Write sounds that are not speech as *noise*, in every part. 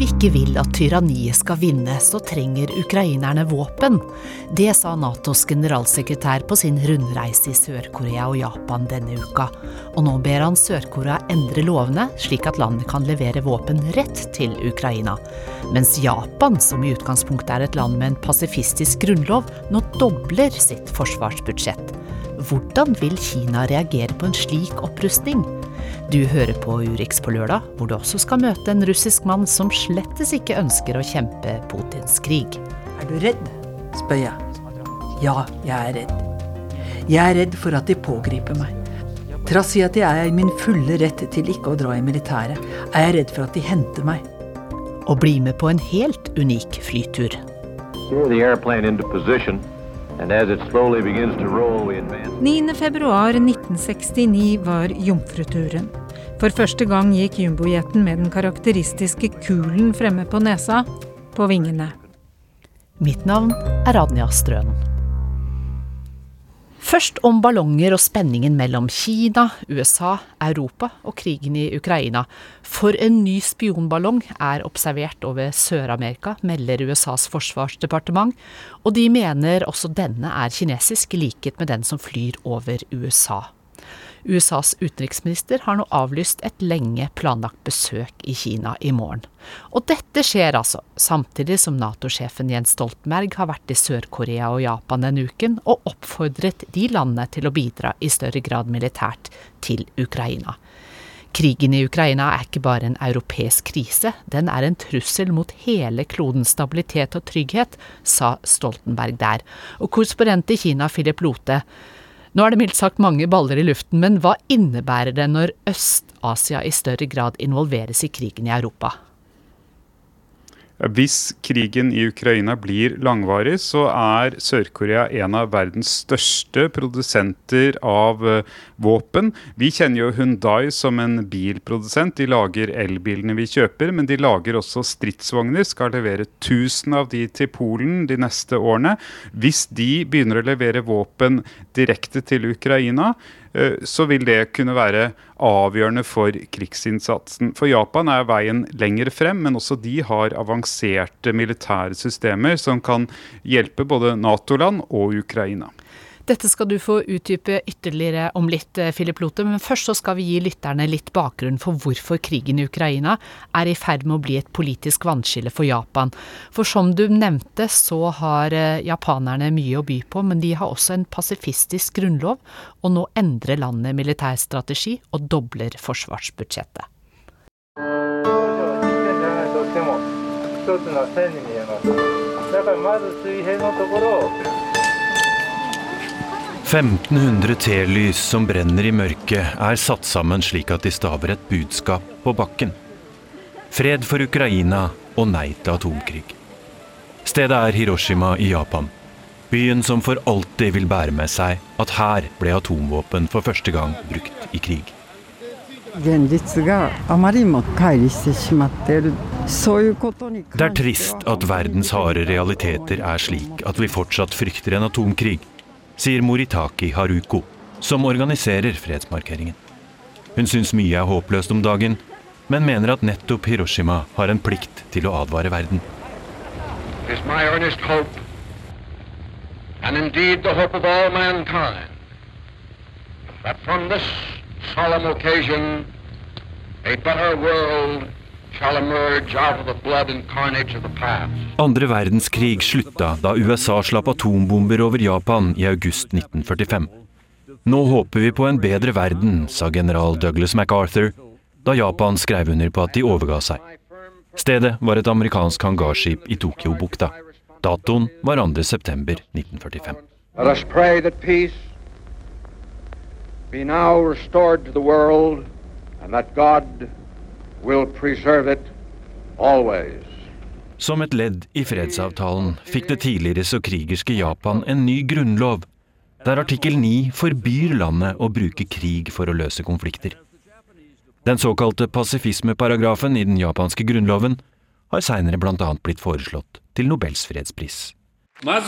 Vi ikke vil at tyranniet skal vinne, så trenger ukrainerne våpen. Det sa Natos generalsekretær på sin rundreise i Sør-Korea og Japan denne uka. Og nå ber han Sør-Korea endre lovene, slik at landet kan levere våpen rett til Ukraina. Mens Japan, som i utgangspunktet er et land med en pasifistisk grunnlov, nå dobler sitt forsvarsbudsjett. Hvordan vil Kina reagere på en slik opprustning? Du hører på Urix på lørdag, hvor du også skal møte en russisk mann som slettes ikke ønsker å kjempe Putins krig. Er du redd? spør jeg. Ja, jeg er redd. Jeg er redd for at de pågriper meg. Trass i at jeg er i min fulle rett til ikke å dra i militæret, er jeg redd for at de henter meg. Og bli med på en helt unik flytur. Steer the airplane into position, and as it slowly begins to roll, we advance. 9.2.1969 var jomfruturen. For første gang gikk jumbojeten med den karakteristiske kulen fremme på nesa, på vingene. Mitt navn er Anja Strøen. Først om ballonger og spenningen mellom Kina, USA, Europa og krigen i Ukraina. For en ny spionballong er observert over Sør-Amerika, melder USAs forsvarsdepartement, og de mener også denne er kinesisk, i likhet med den som flyr over USA. USAs utenriksminister har nå avlyst et lenge planlagt besøk i Kina i morgen. Og dette skjer altså samtidig som Nato-sjefen Jens Stoltenberg har vært i Sør-Korea og Japan denne uken og oppfordret de landene til å bidra i større grad militært til Ukraina. Krigen i Ukraina er ikke bare en europeisk krise, den er en trussel mot hele klodens stabilitet og trygghet, sa Stoltenberg der. Og korrespondent i Kina, Philip Lote, nå er det mildt sagt mange baller i luften, men hva innebærer det når Øst-Asia i større grad involveres i krigen i Europa? Hvis krigen i Ukraina blir langvarig, så er Sør-Korea en av verdens største produsenter av eh, våpen. Vi kjenner jo Hundai som en bilprodusent. De lager elbilene vi kjøper, men de lager også stridsvogner. Skal levere 1000 av de til Polen de neste årene. Hvis de begynner å levere våpen direkte til Ukraina, så vil det kunne være avgjørende for krigsinnsatsen. For Japan er veien lenger frem, men også de har avanserte militære systemer som kan hjelpe både Nato-land og Ukraina. Dette skal du få utdype ytterligere om litt, eh, Philip Lote, men først så skal vi gi lytterne litt bakgrunn for hvorfor krigen i Ukraina er i ferd med å bli et politisk vannskille for Japan. For som du nevnte, så har eh, japanerne mye å by på, men de har også en pasifistisk grunnlov, og nå endrer landet militærstrategi og dobler forsvarsbudsjettet. 1500 telys som brenner i mørket, er satt sammen slik at de staver et budskap på bakken. Fred for Ukraina og nei til atomkrig. Stedet er Hiroshima i Japan. Byen som for alltid vil bære med seg at her ble atomvåpen for første gang brukt i krig. Det er trist at verdens harde realiteter er slik at vi fortsatt frykter en atomkrig sier Moritaki Haruko, som organiserer fredsmarkeringen. Hun syns mye er håpløst om dagen, men mener at nettopp Hiroshima har en plikt til å advare verden. It is my earnest hope, and indeed the hope of all mankind, that from this solemn occasion a better world andre verdenskrig slutta da USA slapp atombomber over Japan i august 1945. Nå håper vi på en bedre verden, sa general Douglas MacArthur da Japan skrev under på at de overga seg. Stedet var et amerikansk hangarskip i Tokyo-bukta. Datoen var 2.9.1945. Let us pray that peace be now restored to the world and that God will preserve it always. Som et ledd i fredsavtalen fikk det tidligere så krigerske Japan en ny grunnlov. der artikkel 9 forbyr landet å bruke krig for å løse konflikter. Den såkalte pasifismeparagrafen i den japanske grunnloven har seinere bl.a. blitt foreslått til Nobels fredspris. Men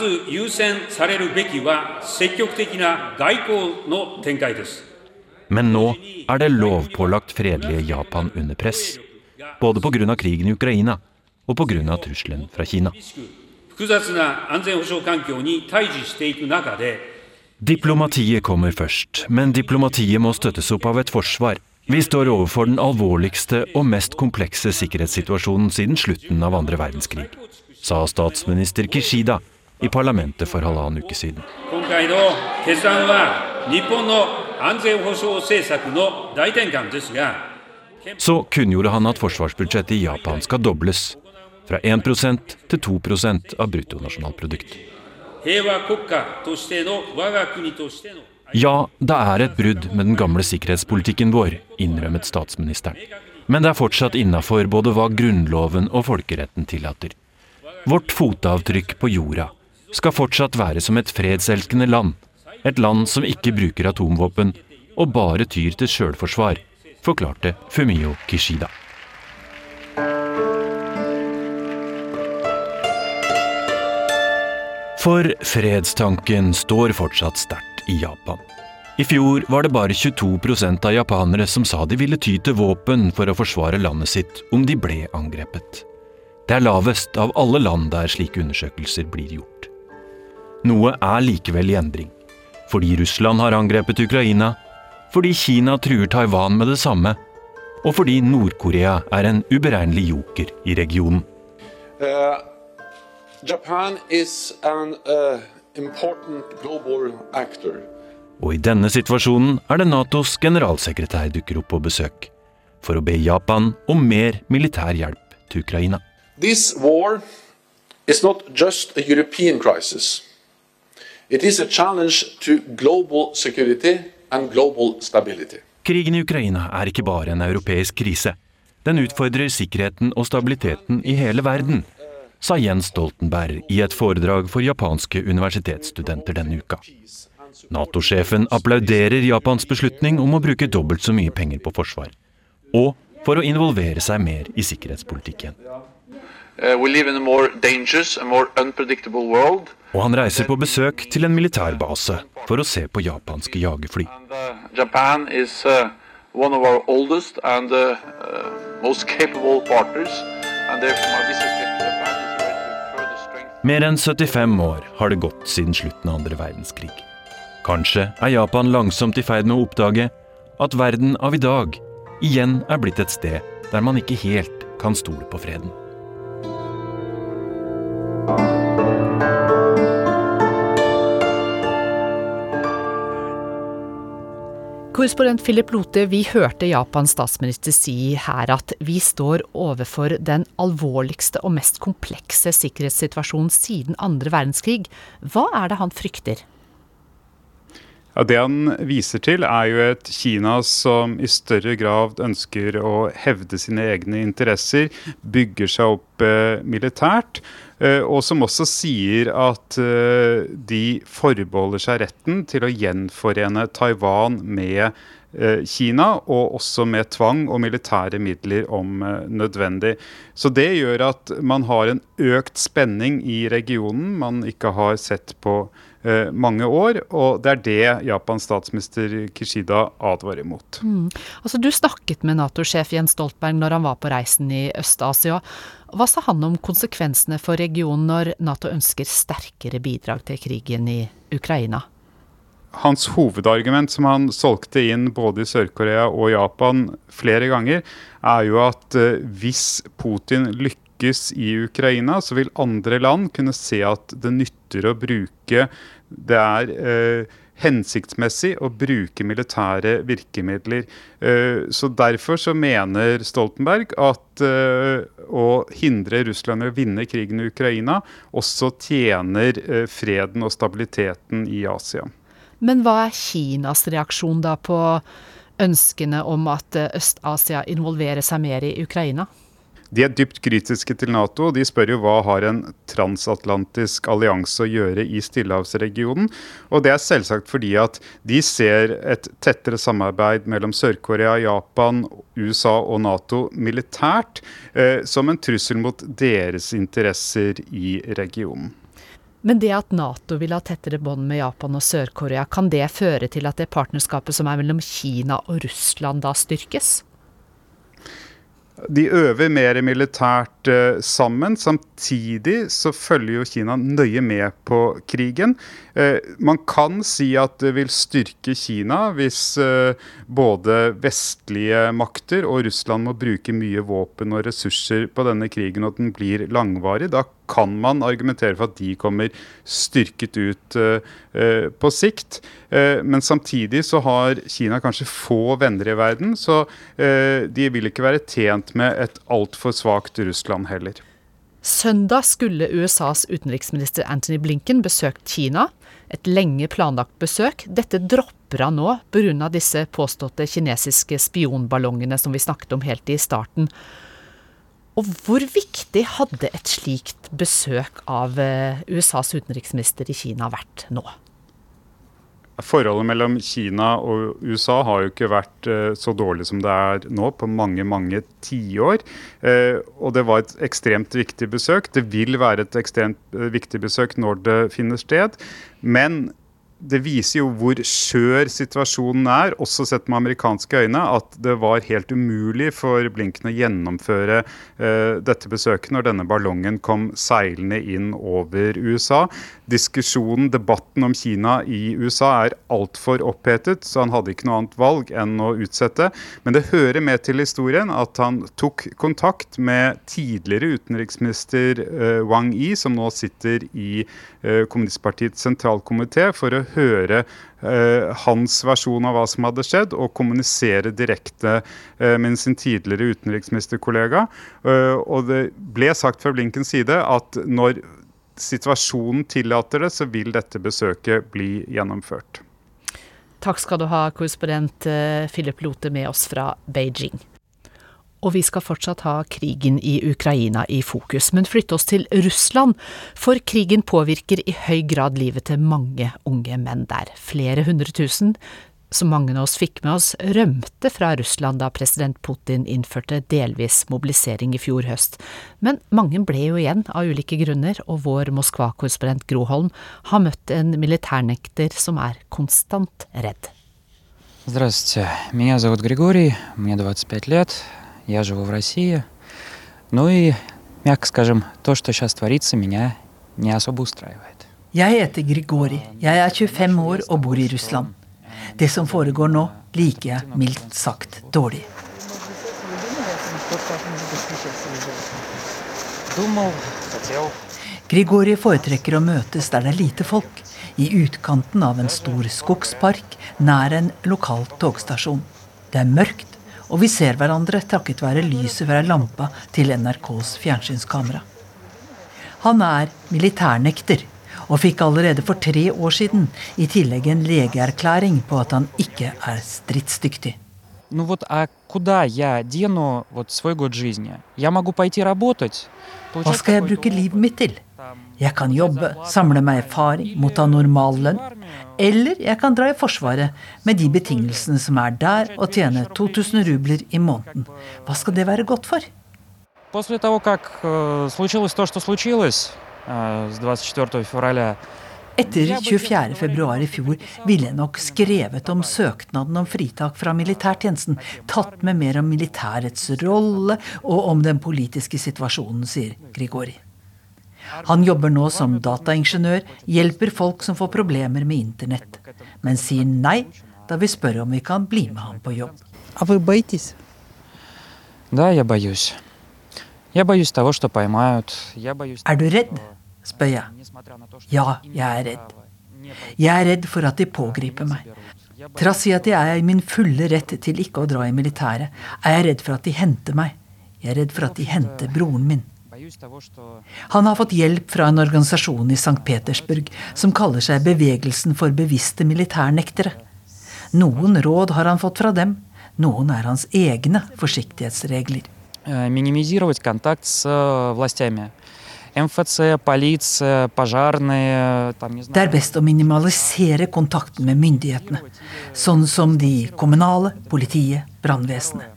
nå er det lovpålagt fredelige Japan under press. Både pga. krigen i Ukraina og pga. trusselen fra Kina. Diplomatiet kommer først, men diplomatiet må støttes opp av et forsvar vi står overfor den alvorligste og mest komplekse sikkerhetssituasjonen siden slutten av andre verdenskrig, sa statsminister Kishida i parlamentet for halvannen uke siden. Så kunngjorde han at forsvarsbudsjettet i Japan skal dobles, fra 1% til 2% av bruttonasjonalprodukt. Ja, det er et brudd med den gamle sikkerhetspolitikken vår, innrømmet statsministeren. Men det er fortsatt innafor både hva Grunnloven og folkeretten tillater. Vårt fotavtrykk på jorda skal fortsatt være som et fredselskende land. Et land som ikke bruker atomvåpen og bare tyr til sjølforsvar, forklarte Fumio Kishida. For fredstanken står fortsatt sterkt i Japan. I fjor var det bare 22% av japanere som sa de ville ty til våpen for å forsvare landet sitt om de ble angrepet. Det er lavest av alle land der slike undersøkelser blir gjort. Noe er likevel i endring. Fordi Russland har angrepet Ukraina, fordi Kina truer Taiwan med det samme, og fordi Nord-Korea er en uberegnelig joker i regionen. Uh, Japan is an, uh og i denne situasjonen er det Natos generalsekretær dukker opp på besøk for å be Japan om mer militær hjelp til Ukraina. This war is not just a European crisis. It is a challenge to global security and global stability. Krigen i Ukraina er ikke bare en europeisk krise. Den utfordrer sikkerheten og stabiliteten i hele verden sa Jens Stoltenberg i et foredrag for japanske universitetsstudenter denne uka. Nato-sjefen applauderer Japans beslutning om å bruke dobbelt så mye penger på forsvar. Og for å involvere seg mer i sikkerhetspolitikken. Uh, Og han reiser på besøk til en militærbase for å se på japanske jagerfly. Uh, Japan is uh, one of our oldest and uh, most capable partners, and therefore my visit mer enn 75 år har det gått siden slutten av andre verdenskrig. Kanskje er Japan langsomt i ferd med å oppdage at verden av i dag igjen er blitt et sted der man ikke helt kan stole på freden. Korrespondent Philip Lote, vi hørte Japans statsminister si her at vi står overfor den alvorligste og mest komplekse sikkerhetssituasjonen siden andre verdenskrig. Hva er det han frykter? Ja, Det han viser til, er jo et Kina som i større grad ønsker å hevde sine egne interesser, bygger seg opp eh, militært. Eh, og som også sier at eh, de forbeholder seg retten til å gjenforene Taiwan med eh, Kina, og også med tvang og militære midler om nødvendig. Så det gjør at man har en økt spenning i regionen man ikke har sett på mange år, og det er det Japans statsminister Kishida advarer mot. Mm. Altså, du snakket med Nato-sjef Jens Stoltenberg når han var på reisen i Øst-Asia. Hva sa han om konsekvensene for regionen når Nato ønsker sterkere bidrag til krigen i Ukraina? Hans hovedargument, som han solgte inn både i Sør-Korea og Japan flere ganger, er jo at eh, hvis Putin lykkes i Ukraina, så vil andre land kunne se at det nytter å bruke Det er eh, hensiktsmessig å bruke militære virkemidler. Eh, så Derfor så mener Stoltenberg at eh, å hindre Russland i å vinne krigen i Ukraina også tjener eh, freden og stabiliteten i Asia. Men hva er Kinas reaksjon da på ønskene om at Øst-Asia involverer seg mer i Ukraina? De er dypt kritiske til Nato. De spør jo hva har en transatlantisk allianse å gjøre i stillehavsregionen. Og det er selvsagt fordi at de ser et tettere samarbeid mellom Sør-Korea, Japan, USA og Nato militært eh, som en trussel mot deres interesser i regionen. Men det at Nato vil ha tettere bånd med Japan og Sør-Korea, kan det føre til at det partnerskapet som er mellom Kina og Russland da styrkes? De øver mer militært uh, sammen. Samtidig så følger jo Kina nøye med på krigen. Uh, man kan si at det vil styrke Kina hvis uh, både vestlige makter og Russland må bruke mye våpen og ressurser på denne krigen, og at den blir langvarig. Da kan man argumentere for at de kommer styrket ut uh, på sikt. Uh, men samtidig så har Kina kanskje få venner i verden, så uh, de vil ikke være tjent med et altfor svakt Russland heller. Søndag skulle USAs utenriksminister Anthony Blinken besøkt Kina. Et lenge planlagt besøk. Dette dropper han nå pga. disse påståtte kinesiske spionballongene som vi snakket om helt i starten. Og hvor viktig hadde et slikt besøk av eh, USAs utenriksminister i Kina vært nå? Forholdet mellom Kina og USA har jo ikke vært uh, så dårlig som det er nå på mange mange tiår. Uh, og det var et ekstremt viktig besøk. Det vil være et ekstremt viktig besøk når det finner sted. Men det viser jo hvor skjør situasjonen er, også sett med amerikanske øyne, at det var helt umulig for Blinken å gjennomføre uh, dette besøket når denne ballongen kom seilende inn over USA. Diskusjonen, debatten om Kina i USA er altfor opphetet, så han hadde ikke noe annet valg enn å utsette. Men det hører med til historien at han tok kontakt med tidligere utenriksminister uh, Wang Yi, som nå sitter i uh, kommunistpartiets sentralkomité, for å høre eh, hans versjon av hva som hadde skjedd, og kommunisere direkte eh, med sin tidligere utenriksministerkollega. Eh, og det ble sagt fra Blinkens side at når situasjonen tillater det, så vil dette besøket bli gjennomført. Takk skal du ha, korrespondent Philip Lote med oss fra Beijing Og vi skal fortsatt ha krigen i Ukraina i fokus, men flytte oss til Russland, for krigen påvirker i høy grad livet til mange unge menn der. Flere hundre tusen, som mange av oss fikk med oss, rømte fra Russland da president Putin innførte delvis mobilisering i fjor høst. Men mange ble jo igjen av ulike grunner, og vår Moskva-korrespondent Groholm har møtt en militærnekter som er konstant redd. Здравствуйте, меня зовут Григорий, мне 25 лет, я живу в России. Ну и, мягко скажем, то, что сейчас творится, меня не особо устраивает. Jeg heter Grigori. Jeg er 25 år og bor i Russland. Det som foregår nå, liker jeg mildt sagt dårlig. Grigori foretrekker å møtes der det er lite folk, i utkanten av en stor skogspark nær en lokal togstasjon. Det er mørkt, og vi ser hverandre takket være lyset fra lampa til NRKs fjernsynskamera. Han er militærnekter, og fikk allerede for tre år siden i tillegg en legeerklæring på at han ikke er stridsdyktig. Ну вот, а куда я дену вот свой год жизни? Я могу пойти работать. Hva skal jeg bruke livet mitt til? Jeg kan jobbe, samle meg erfaring, motta normal lønn. Eller jeg kan dra i Forsvaret med de betingelsene som er der, og tjene 2000 rubler i måneden. Hva skal det være godt for? После того, как э, случилось то, что случилось э, с 24 февраля, Etter 24.2 i fjor ville jeg nok skrevet om søknaden om fritak fra militærtjenesten, tatt med mer om militærets rolle og om den politiske situasjonen, sier Grigori. Han jobber nå som dataingeniør, hjelper folk som får problemer med internett. Men sier nei da vi spør om vi kan bli med ham på jobb. Er du redd? spør jeg. Ja, jeg er redd. Jeg er redd for at de pågriper meg. Trass i at jeg er i min fulle rett til ikke å dra i militæret, er jeg redd for at de henter meg. Jeg er redd for at de henter broren min. Боюсь того, что Han har fått hjelp fra en organisasjon i St. Petersburg som kaller seg Bevegelsen for bevisste militærnektere. Noen råd har han fått fra dem, noen er hans egne forsiktighetsregler. э, минимизировать контакт с э, властями. МФЦ, полиция, пожарные, там, не Det er знаю. best å minimalisere kontakten med myndighetene, sånn som de kommunale, politiet, brannvesenet.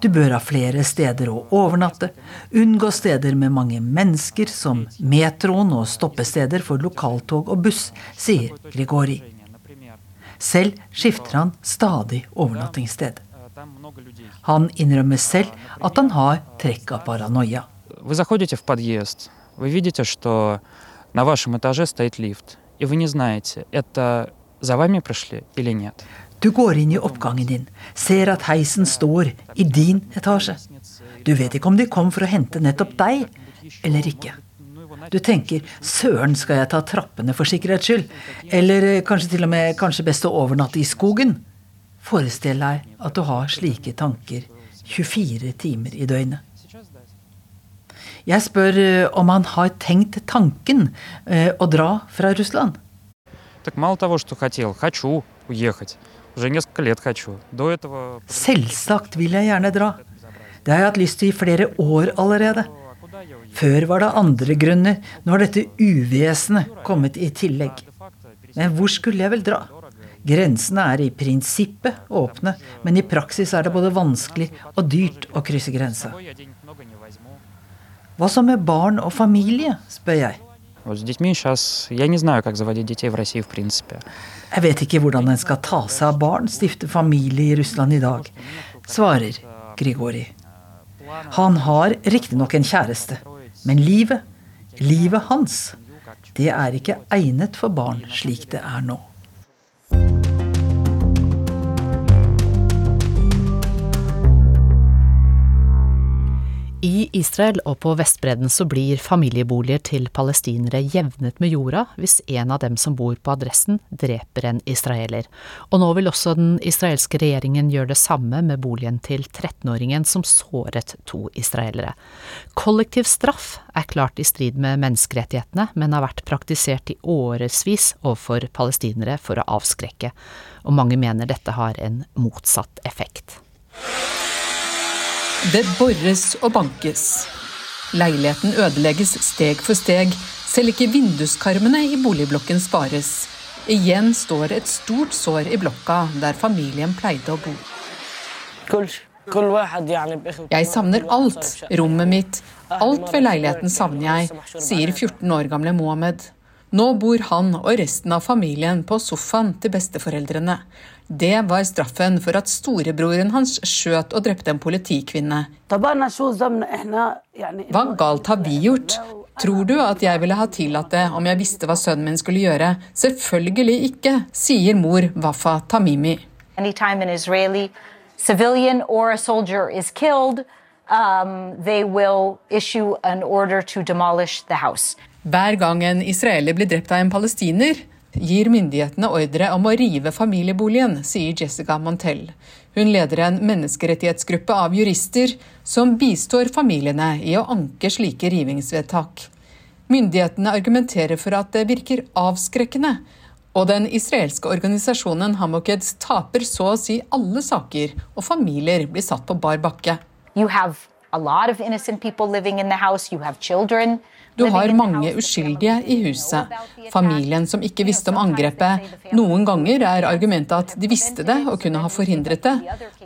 Du bør ha flere steder å overnatte, unngå steder med mange mennesker, som metroen og stoppesteder for lokaltog og buss, sier Grigori. Selv skifter han stadig overnattingssted. Э, Там много людей. Han innrømmer selv at han har trekk av paranoia. Вы заходите в подъезд, вы видите, что на вашем этаже стоит лифт, и вы не знаете, это за вами пришли или нет. Du går inn i oppgangen din, ser at heisen står i din etasje. Du vet ikke om de kom for å hente nettopp deg, eller ikke. Du tenker 'søren, skal jeg ta trappene for sikkerhets skyld'? Eller eh, kanskje til og med kanskje best å overnatte i skogen? Forestill deg at du har slike tanker 24 timer i døgnet. Jeg spør eh, om han har tenkt tanken eh, å dra fra Russland. Так мало того, что хотел, хочу уехать. Selvsagt vil jeg gjerne dra. Det har jeg hatt lyst til i flere år allerede. Før var det andre grunner. Nå har dette uvesenet kommet i tillegg. Men hvor skulle jeg vel dra? Grensene er i prinsippet åpne, men i praksis er det både vanskelig og dyrt å krysse grensa. Hva så med barn og familie, spør jeg. Вот с детьми сейчас... Я не знаю, как заводить детей в России в принципе. Jeg vet ikke hvordan en skal ta seg av barn, stifte familie i Russland i dag, svarer Grigori. Han har riktignok en kjæreste, men livet, livet hans, det er ikke egnet for barn slik det er nå. I Israel og på Vestbredden så blir familieboliger til palestinere jevnet med jorda hvis en av dem som bor på adressen, dreper en israeler. Og nå vil også den israelske regjeringen gjøre det samme med boligen til 13-åringen som såret to israelere. Kollektiv straff er klart i strid med menneskerettighetene, men har vært praktisert i årevis overfor palestinere for å avskrekke, og mange mener dette har en motsatt effekt. Det bores og bankes. Leiligheten ødelegges steg for steg. Selv ikke vinduskarmene i boligblokken spares. Igjen står et stort sår i blokka der familien pleide å bo. Jeg savner alt. Rommet mitt. Alt ved leiligheten savner jeg, sier 14 år gamle Mohammed. Nå bor han og resten av familien på sofaen til besteforeldrene. Det var straffen for at storebroren hans skjøt og drepte en politikvinne. Hva galt har vi gjort? Tror du at jeg ville ha tillatt det om jeg visste hva sønnen min skulle gjøre? Selvfølgelig ikke, sier mor Wafa Tamimi. Israeli killed, um, they will issue an order to demolish the house. Hver gang en israeler blir drept av en palestiner, gir myndighetene ordre om å rive familieboligen, sier Jessica Montell. Hun leder en menneskerettighetsgruppe av jurister som bistår familiene i å anke slike rivingsvedtak. Myndighetene argumenterer for at det virker avskrekkende, og den israelske organisasjonen Hamokeds taper så å si alle saker, og familier blir satt på bar bakke. You have a lot of innocent people living in the house, you. Du har mange uskyldige i huset. Familien som ikke visste om angrepet. Noen ganger er argumentet at de visste det og kunne ha forhindret det.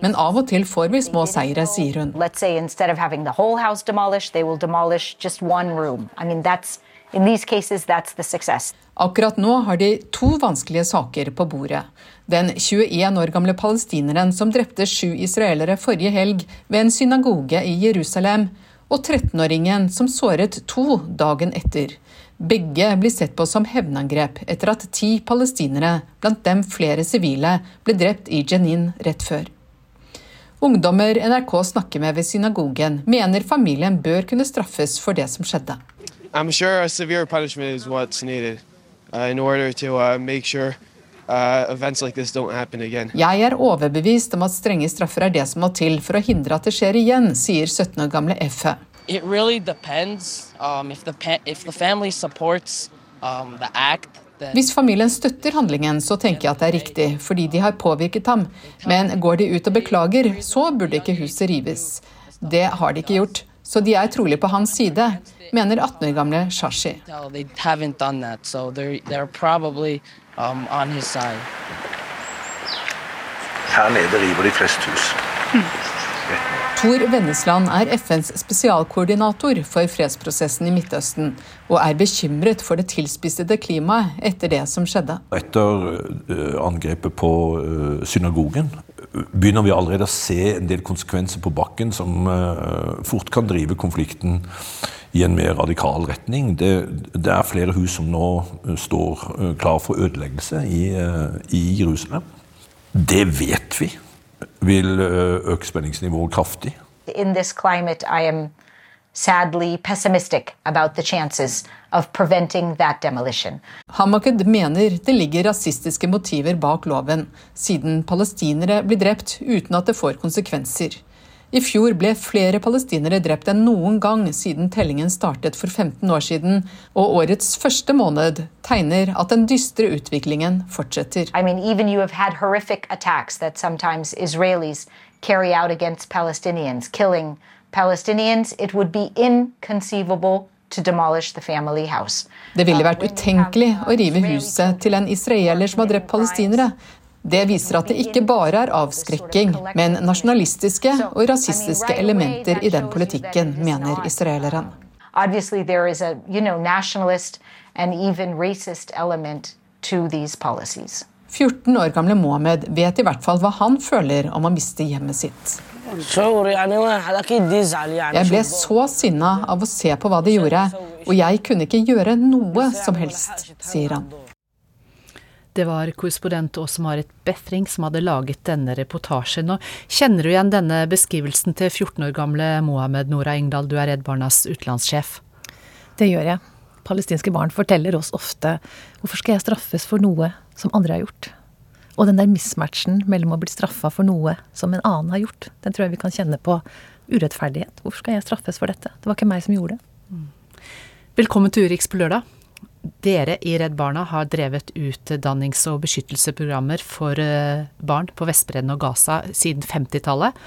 Men av og til får vi små seire, sier hun. Let's say instead of having the whole house demolished, they will demolish just one room. I mean, that's, in these cases, that's the success. Akkurat nå har de to vanskelige saker på bordet. Den 21 år gamle palestineren som drepte sju israelere forrige helg ved en synagoge i Jerusalem, og 13-åringen som såret to dagen etter. Begge blir sett på som hevnangrep etter at ti palestinere, blant dem flere sivile, ble drept i Jenin rett før. Ungdommer NRK snakker med ved synagogen, mener familien bør kunne straffes for det som skjedde. I'm sure a severe punishment is what's needed uh, in order to uh, make uh, again. Jeg er overbevist om at strenge straffer er det som må til for å hindre at det skjer igjen, sier 17 år gamle Effe. It really depends um, if the pa- if the family supports um, the act. Hvis familien støtter handlingen, så tenker jeg at det er riktig, fordi de har påvirket ham. Men går de ut og beklager, så burde ikke huset rives. Det har de ikke gjort, så de er trolig på hans side, mener 18 år gamle Shashi. Um, on his side. Her nede river de flest hus. Tor Vennesland er FNs spesialkoordinator for fredsprosessen i Midtøsten, og er bekymret for det tilspissede klimaet etter det som skjedde. Etter uh, angrepet på uh, synagogen begynner vi allerede å se en del konsekvenser på bakken som uh, fort kan drive konflikten i en mer radikal retning. Det, det er flere hus som nå står klar for ødeleggelse i, i Jerusalem. Det vet vi vil øke spenningsnivået kraftig. In this climate, I am sadly pessimistic about the chances of preventing that demolition. Hamaked mener det ligger rasistiske motiver bak loven, siden palestinere blir drept uten at det får konsekvenser. I fjor ble flere palestinere drept enn noen gang siden tellingen startet for 15 år siden, og årets første måned tegner at den dystre utviklingen fortsetter. I mean, even you have had horrific attacks that sometimes Israelis carry out against Palestinians, killing Palestinians. It would be inconceivable to demolish the family house. Det ville vært utenkelig å rive huset til en israeler som har drept palestinere. Det viser at det ikke bare er avskrekking, men nasjonalistiske og rasistiske elementer i den politikken, mener israeleren. Obviously, there is a you know, nationalist and even racist element to these policies. 14 år gamle Mohammed vet i hvert fall hva han føler om å miste hjemmet sitt. Jeg ble så sinna av å se på hva de gjorde, og jeg kunne ikke gjøre noe som helst, sier han. Det var korrespondent Åse Marit Befring som hadde laget denne reportasjen. Og kjenner du igjen denne beskrivelsen til 14 år gamle Mohammed Nora Engdahl, du er Redd Barnas utenlandssjef? Det gjør jeg. Palestinske barn forteller oss ofte hvorfor skal jeg straffes for noe som andre har gjort? Og den der mismatchen mellom å bli straffa for noe som en annen har gjort, den tror jeg vi kan kjenne på urettferdighet. Hvorfor skal jeg straffes for dette? Det var ikke meg som gjorde det. Velkommen til Urix på lørdag. Dere i Redd Barna har drevet utdannings- og beskyttelsesprogrammer for eh, barn på Vestbredden og Gaza siden 50-tallet.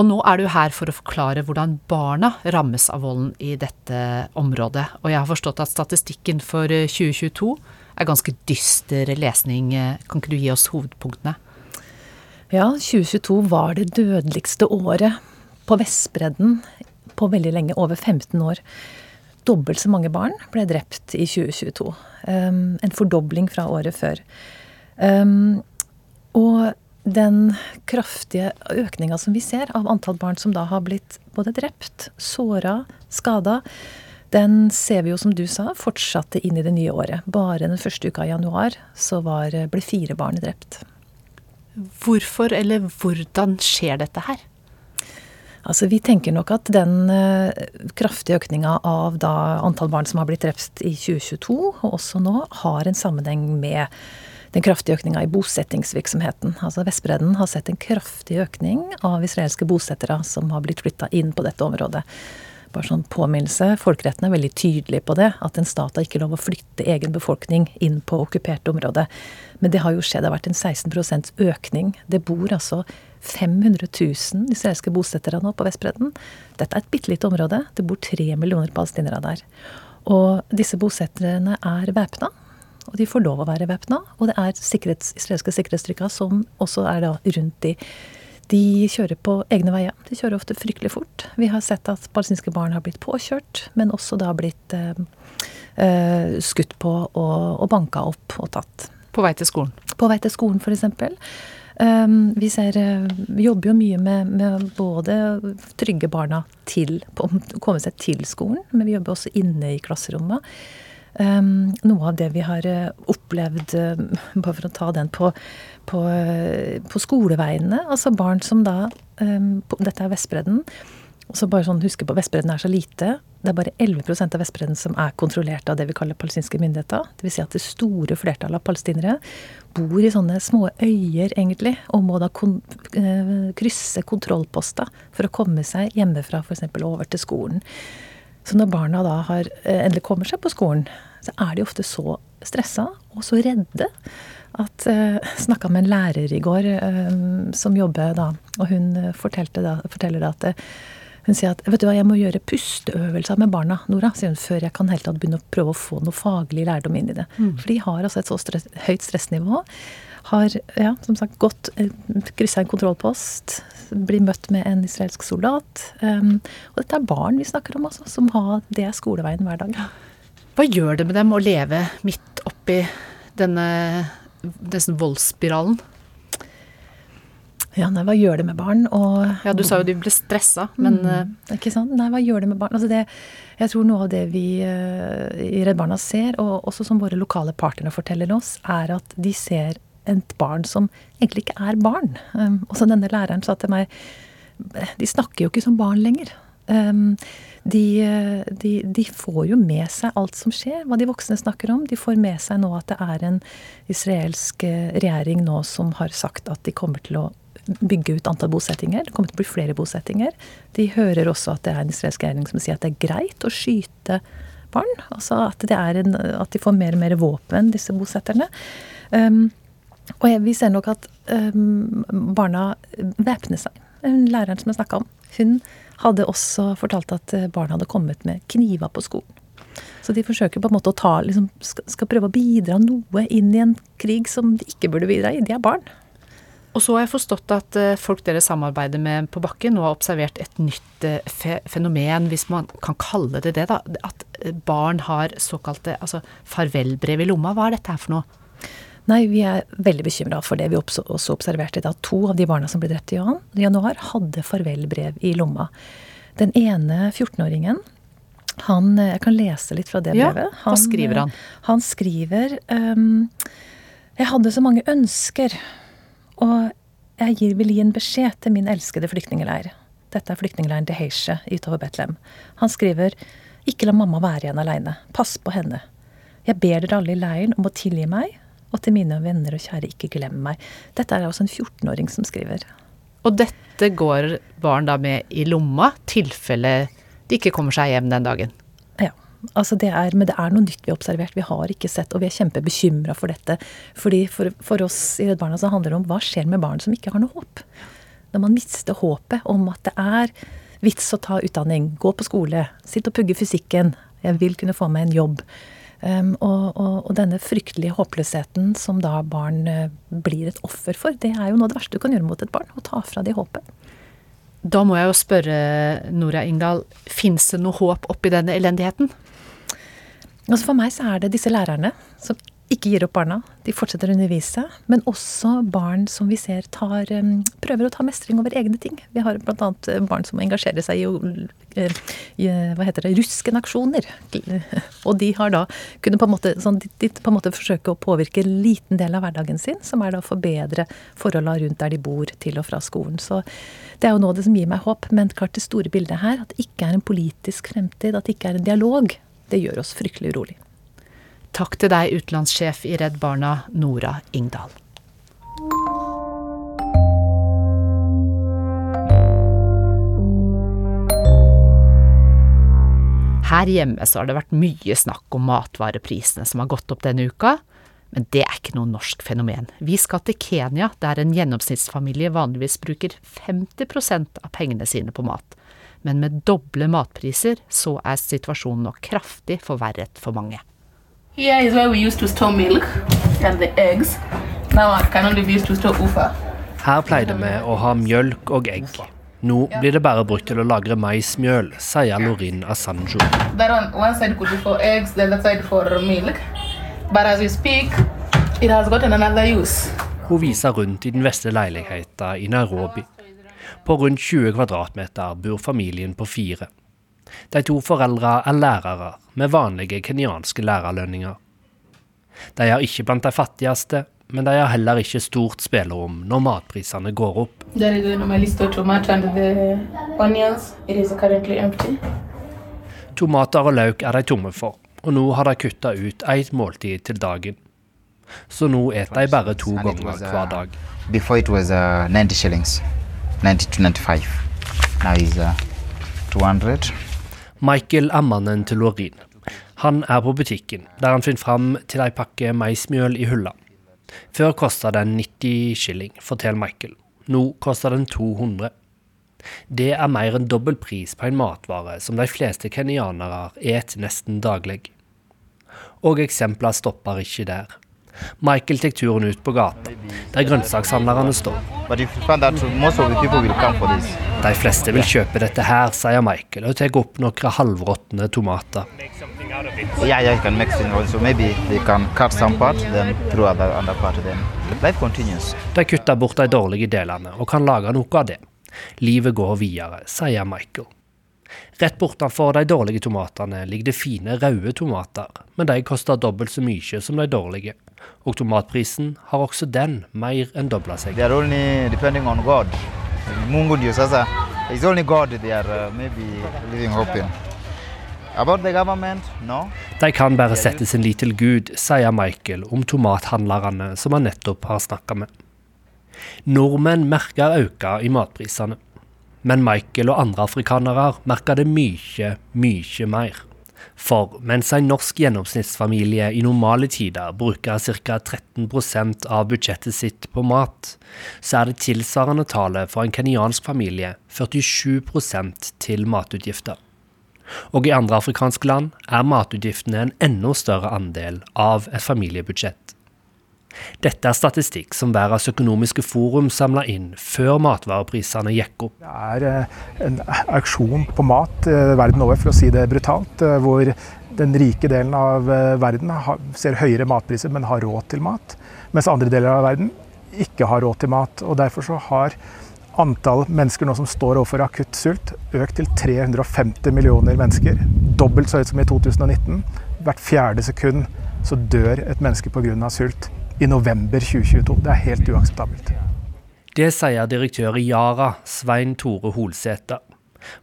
Og nå er du her for å forklare hvordan barna rammes av volden i dette området. Og jeg har forstått at statistikken for 2022 eh, er ganske dyster lesning. Kan ikke du gi oss hovedpunktene? Ja, 2022 var det dødeligste året på Vestbredden på veldig lenge, over 15 år dobbelt så mange barn ble drept i 2022. Um, en fordobling fra året før. Um, og den kraftige økninga som vi ser av antall barn som da har blitt både drept, såra, skada, den ser vi jo, som du sa, fortsatte inn i det nye året. Bare den første uka i januar så var, ble fire barn drept. Hvorfor eller hvordan skjer dette her? Altså, Vi tenker nok at den uh, kraftige økninga av da, antall barn som har blitt drept i 2022, og også nå, har en sammenheng med den kraftige økninga i bosettingsvirksomheten. Altså Vestbredden har sett en kraftig økning av israelske bosettere som har blitt flytta inn på dette området. Bare sånn påminnelse, Folkeretten er veldig tydelig på det. At en stat har ikke lov å flytte egen befolkning inn på okkupert område. Men det har jo skjedd. Det har vært en 16% økning. Det bor altså 500 000 israelske bosettere nå på Vestbredden. Dette er et bitte lite område. Det bor tre millioner palestinere der. Og disse bosetterne er væpna. Og de får lov å være væpna. Og det er sikkerhets, israelske sikkerhetsstyrker som også er da rundt de. De kjører på egne veier. De kjører ofte fryktelig fort. Vi har sett at palestinske barn har blitt påkjørt, men også da blitt eh, eh skutt på og, og banka opp og tatt. På vei til skolen? På vei til skolen, f.eks. Um, vi, ser, eh, vi jobber jo mye med, med både trygge barna til å komme seg til skolen, men vi jobber også inne i klasserommet. Um, noe av det vi har eh, opplevd, bare for å ta den på, på, på skoleveiene, altså barn som da på, Dette er Vestbredden. Så bare sånn, huske på Vestbredden er så lite. Det er bare 11% av Vestbredden som er kontrollert av det vi kaller palestinske myndigheter. Dvs. Si at det store flertallet av palestinere bor i sånne små øyer, egentlig, og må da kon eh, krysse kontrollposter for å komme seg hjemmefra, f.eks. over til skolen. Så når barna da har, eh, endelig kommer seg på skolen, så er de ofte så stressa og så redde at uh, Snakka med en lærer i går uh, som jobber da, og hun da, forteller da at Hun sier at vet du hva, jeg må gjøre pusteøvelser med barna Nora, sier hun, før jeg kan helt tatt begynne å prøve å få noe faglig lærdom inn i det. Mm. For de har altså et så stress, høyt stressnivå. Har ja, som sagt gått, eh, kryssa en kontrollpost, blir møtt med en israelsk soldat. Um, og dette er barn vi snakker om, altså, som har det er skoleveien hver dag. Hva gjør det med dem å leve midt oppi denne, denne voldsspiralen? Ja, nei, hva gjør det med barn? Og, Ja, du sa jo de ble stressa, men eh, Mm, ikke sant? Nei, hva gjør det med barn? Altså det, jeg tror noe av det vi uh, i Redd Barna ser, og også som våre lokale partnere forteller oss, er at de ser et barn som egentlig ikke er barn. Um, også denne læreren sa til meg De snakker jo ikke som barn lenger. Um, de, eh, de, de får jo med seg alt som skjer, hva de voksne snakker om. De får med seg nå at det er en israelsk eh, regjering nå som har sagt at de kommer til å bygge ut antall bosettinger. Det kommer til å bli flere bosettinger. De hører også at det er en israelsk regjering som sier at det er greit å skyte barn. Altså at, det en, at de får mer og mer våpen, disse bosetterne. Um, og jeg, vi ser nok at um, barna væpner seg. Læreren som jeg snakka om, hun hadde også fortalt at barn barna hadde kommet med kniver på skolen. Så de forsøker på en måte å ta, liksom, skal, prøve å bidra noe inn i en krig som de ikke burde bidra i. De er barn. Og så har jeg forstått at eh, folk dere samarbeider med på bakken nå har observert et nytt eh, fe fenomen, hvis man kan kalle det det, da. At eh, barn har såkalte altså farvelbrev i lomma. Hva er dette her for noe? Nei, vi er veldig bekymra for det. Vi også, observerte da to av de barna som ble drept i januar, hadde farvelbrev i lomma. Den ene 14-åringen han, Jeg kan lese litt fra det brevet. Ja, hva skriver han? Han skriver um, Jeg hadde så mange ønsker, og jeg gir, vil gi en beskjed til min elskede flyktningleir. Dette er flyktningleiren til Heishe utover Betlehem. Han skriver Ikke la mamma være igjen aleine. Pass på henne. Jeg ber dere alle i leiren om å tilgi meg, og til mine venner og kjære, ikke glem meg. Dette er altså en 14-åring som skriver. Og dette går barn da med i lomma, tilfelle de ikke kommer seg hjem den dagen. Ja. Altså det er, men det er noe nytt vi har observert. Vi har ikke sett, og vi er kjempebekymra for dette. Fordi for, for oss i Redd Barna så handler det om hva skjer med barn som ikke har noe håp. Når man mister håpet om at det er vits å ta utdanning, gå på skole, sitte og pugge fysikken, jeg vil kunne få meg en jobb. Um, og, og, og denne fryktelige håpløsheten som da barn eh, blir et offer for, det er jo noe av det verste du kan gjøre mot et barn. Å ta fra de håpet. Da må jeg jo spørre Nora Ingdal, fins det noe håp oppi denne elendigheten? Altså For meg så er det disse lærerne som ikke gir opp barna. De fortsetter å undervise. Men også barn som vi ser tar, prøver å ta mestring over egne ting. Vi har bl.a. barn som engasjerer seg i, eh, i hva heter det, ruskenaksjoner. *laughs* Og de har da kunnet på en måte, sånn, de, de på en måte forsøke å påvirke en liten del av hverdagen sin, som er da å forbedre forholdene rundt der de bor, til og fra skolen. Så det er jo av det som gir meg håp. Men klart det store bildet her, at det ikke er en politisk fremtid, at det ikke er en dialog, det gjør oss fryktelig urolig. Takk til deg, utenlandssjef i Redd Barna, Nora Ingdal. Her hjemme så har det vært mye snakk om matvareprisene som har gått opp denne uka, men det er ikke noe norsk fenomen. Vi skal til Kenya, der en gjennomsnittsfamilie vanligvis bruker 50% av pengene sine på mat. Men med doble matpriser så er situasjonen nå kraftig forverret for mange. Here is where we used to store milk and the eggs. Now I can only be used to store ufa. Her pleide vi å ha mjølk og egg. Nå blir det bare brukt til å lagre maismjøl, sier Lorin Asanjo. That one, one side could be for eggs, the other side for milk. But as we speak, it has gotten another use. Hun viser rundt i den vesle leiligheten i Nairobi. På rundt 20 kvadratmeter bor familien på fire. De to foreldra er lærere med vanlige kenyanske lærerlønninger. De er ikke blant de fattigste, men de har heller ikke stort spillerom når matprisene går opp. Tomater og løk er de tomme for, og nå har de kutta ut ett måltid til dagen. Så nå eter de bare to ganger hver dag. Before it was uh, 90 shillings, 90 to 95. Now er uh, 200. Michael er mannen til Lorin. Han er på butikken, der han finner fram til ei pakke maismjøl i hylla. Før kosta den 90 shilling, forteller Michael. Nå koster den 200. Det er mer enn dobbel pris på en matvare som de fleste kenyanere et nesten daglig. Og eksempler stopper ikke der. Michael tar turen ut på gata, der grønnsakshandlerne står. De fleste vil kjøpe dette her, sier Michael, og tar opp noen halvråtne tomater. Yeah, yeah, you can mix it also. Maybe they can cut some part, other, other part. Then life continues. De kutter bort de dårlige delene og kan lage noe av det. Livet går videre, sier Michael. Rett bortenfor de dårlige tomatene ligger det fine røde tomater, men de koster dobbelt så mye som de dårlige. Og tomatprisen har også den mer enn dobla seg. They are only depending on God. Mungu ndio sasa. It's only God they are uh, maybe living hope in. About the government, no. De kan bare sette sin lit til Gud, sier Michael om tomathandlerne som han nettopp har snakka med. Nordmenn merker økning i matprisene, men Michael og andre afrikanere merker det mye, mye mer. For mens en norsk gjennomsnittsfamilie i normale tider bruker ca. 13% av budsjettet sitt på mat, så er det tilsvarende tallet for en kenyansk familie 47% til matutgifter. Og i andre afrikanske land er matutgiftene en enda større andel av et familiebudsjett. Dette er statistikk som Verdens økonomiske forum samla inn før matvareprisene gikk opp. Det er eh, en auksjon på mat eh, verden over, for å si det brutalt. eh, Hvor den rike delen av verden ser høyere matpriser, men har råd til mat. Mens andre deler av verden ikke har råd til mat. og Derfor så har antall mennesker nå som står overfor akutt sult, økt til 350 millioner mennesker. Dobbelt så høyt som i 2019. Hvert fjerde sekund så dør et menneske pga. sult i november 2022. Det er helt uakseptabelt. Det sier direktør i Yara, Svein Tore Holsæter.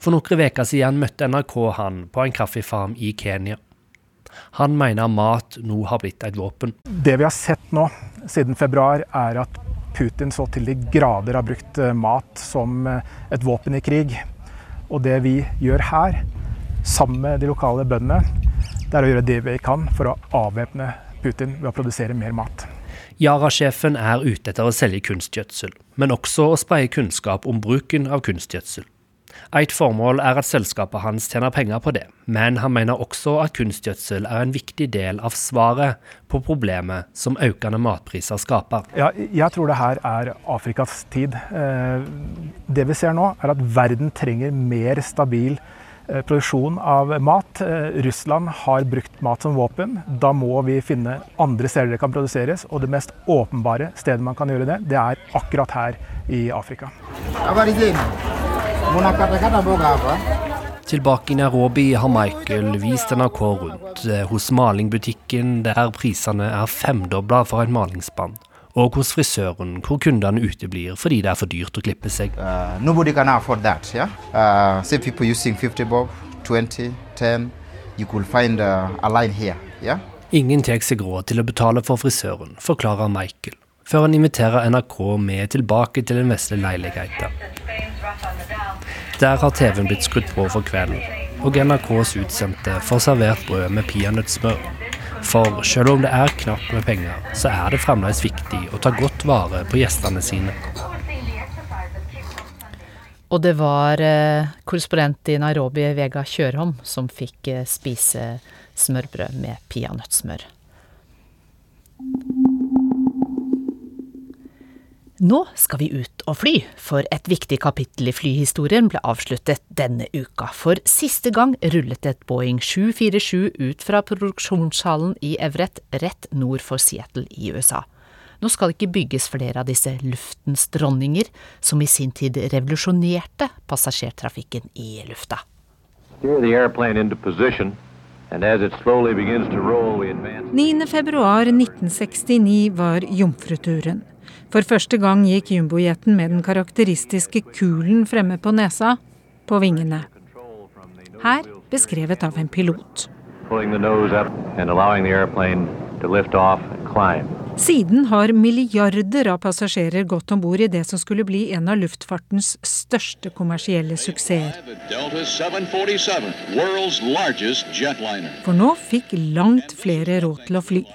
For noen uker siden møtte NRK han på en kaffefarm i Kenya. Han mener mat nå har blitt et våpen. Det vi har sett nå siden februar, er at Putin så til de grader har brukt eh, mat som eh, et våpen i krig. Og det vi gjør her, sammen med de lokale bøndene, det er å gjøre det vi kan for å avvæpne Putin ved å produsere mer mat. Yara-sjefen er ute etter å selge kunstgjødsel, men også å spreie kunnskap om bruken av kunstgjødsel. Et formål er at selskapet hans tjener penger på det, men han mener også at kunstgjødsel er en viktig del av svaret på problemet som økende matpriser skaper. Ja, jeg tror det her er Afrikas tid. Eh, Det vi ser nå, er at verden trenger mer stabil produksjon av mat. Eh, Russland har brukt mat som våpen. Da må vi finne andre steder det kan produseres. Og det mest åpenbare stedet man kan gjøre det, det er akkurat her i Afrika. Tilbake i Nairobi har Michael vist NRK rundt eh, hos malingbutikken der prisene er femdobla for en malingsspann, og hos frisøren hvor kundene uteblir fordi det er for dyrt å klippe seg. Uh, nobody can afford that, yeah? Uh, see people using 50 bob, 20, 10. Find uh, here, yeah? Ingen tar seg råd til å betale for frisøren, forklarer Michael, før han inviterer NRK med tilbake til den vesle leiligheten. Der har TV-en blitt skrudd på for kvelden, og NRKs utsendte får servert brød med peanøttsmør. For selv om det er knapt med penger, så er det fremdeles viktig å ta godt vare på gjestene sine. Og det var eh, korrespondent i Nairobi, Vega Kjørholm, som fikk eh, spise smørbrød med peanøttsmør. Nå skal vi ut og fly, for et viktig kapittel i flyhistorien ble avsluttet denne uka. For siste gang rullet et Boeing 747 ut fra produksjonshallen i Everett rett nord for Seattle i USA. Nå skal det ikke bygges flere av disse luftens dronninger, som i sin tid revolusjonerte passasjertrafikken i lufta. Steer the airplane into position, and as it slowly begins to roll, 9. februar 1969 var jomfruturen. For første gang gikk jumbojeten med den karakteristiske kulen fremme på nesa, på vingene. Her beskrevet av en pilot. Siden har milliarder av passasjerer gått om bord i det som skulle bli en av luftfartens største kommersielle suksesser. Delta 747, world's largest jetliner. For nå fikk langt flere råd til å fly.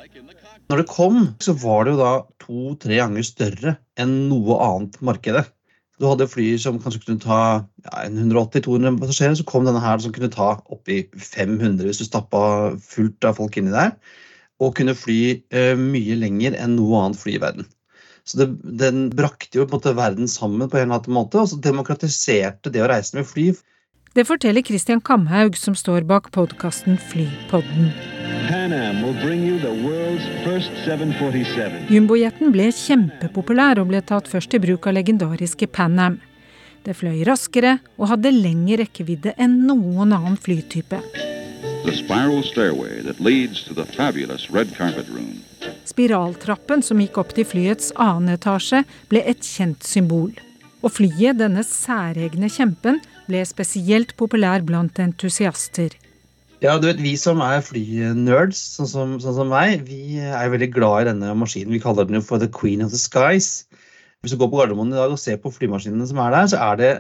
Når det kom, så var det jo da to-tre ganger større enn noe annet markedet. Du hadde fly som kanskje kunne ta ja, 180-200 passasjerer. Så kom denne her som kunne ta oppi 500 hvis du stappa fullt av folk inni der. Og kunne fly eh, mye lenger enn noe annet fly i verden. Så det, Den brakte jo på en måte verden sammen på en eller annen måte, og så demokratiserte det å reise med fly. Det forteller Christian Kamhaug, som står bak podkasten Flypodden. Pan Am will bring you the world's first 747. Jumbojeten ble kjempepopulær og ble tatt først i bruk av legendariske Pan Am. Det fløy raskere og hadde lengre rekkevidde enn noen annen flytype. The spiral stairway that leads to the fabulous red carpet room. Spiraltrappen som gikk opp til flyets annen etasje, ble et kjent symbol. Og flyet, denne særegne kjempen, ble spesielt populær blant entusiaster. Ja, du vet, Vi som er flynerds, sånn som, sånn som meg, vi er veldig glad i denne maskinen. Vi kaller den jo for the queen of the skies. Hvis du går på Gardermoen i dag og ser på flymaskinene som er der, så er det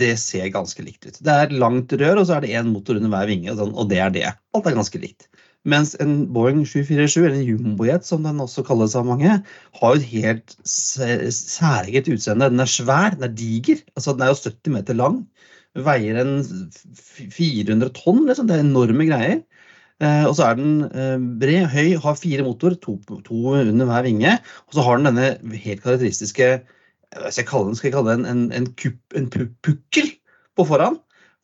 det ser ganske likt ut. Det er et langt rør, og så er det én motor under hver vinge, sånn, og det er det. Alt er ganske likt. Mens en Boeing 747, eller en jumbojet som den også kalles av mange, har jo et helt særeget utseende. Den er svær, den er diger. altså Den er jo 70 meter lang. Veier en 400 tonn, liksom. Det er enorme greier. Eh, og så er den eh, bred, høy, har fire motor, to, to, under hver vinge. Og så har den denne helt karakteristiske skal jeg kalle den, skal jeg kalle den en, en, en pukkel på foran.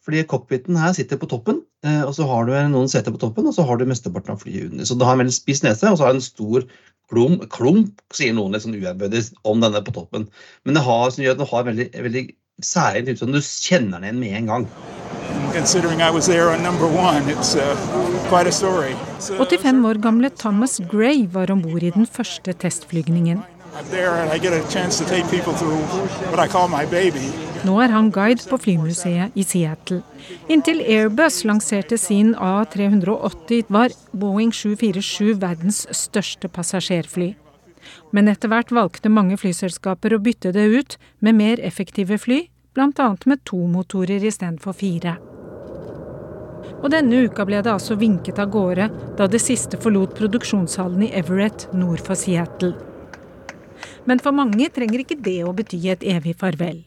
Fordi cockpiten her sitter på toppen, eh, og så har du noen seter på toppen, og så har du mesteparten av flyet under. Så det har en veldig spiss nese, og så har det en stor klump, klump sier noen litt sånn uærbødig om denne på toppen. Men det har, som gjør at den har veldig, veldig særlig utseende. Du kjenner den igjen med en gang. Considering I was there on number one, uh, quite 85 år gamle Thomas Gray var om bord i den første testflygningen. Nå er han guide på flymuseet i Seattle. Inntil Airbus lanserte sin A380, var Boeing 747 verdens største passasjerfly. Men etter hvert valgte mange flyselskaper å bytte det ut med mer effektive fly, bl.a. med to motorer istedenfor fire. Og denne uka ble det altså vinket av gårde da det siste forlot produksjonshallen i Everett nord for Seattle. Men for mange trenger ikke det å bety et evig farvel.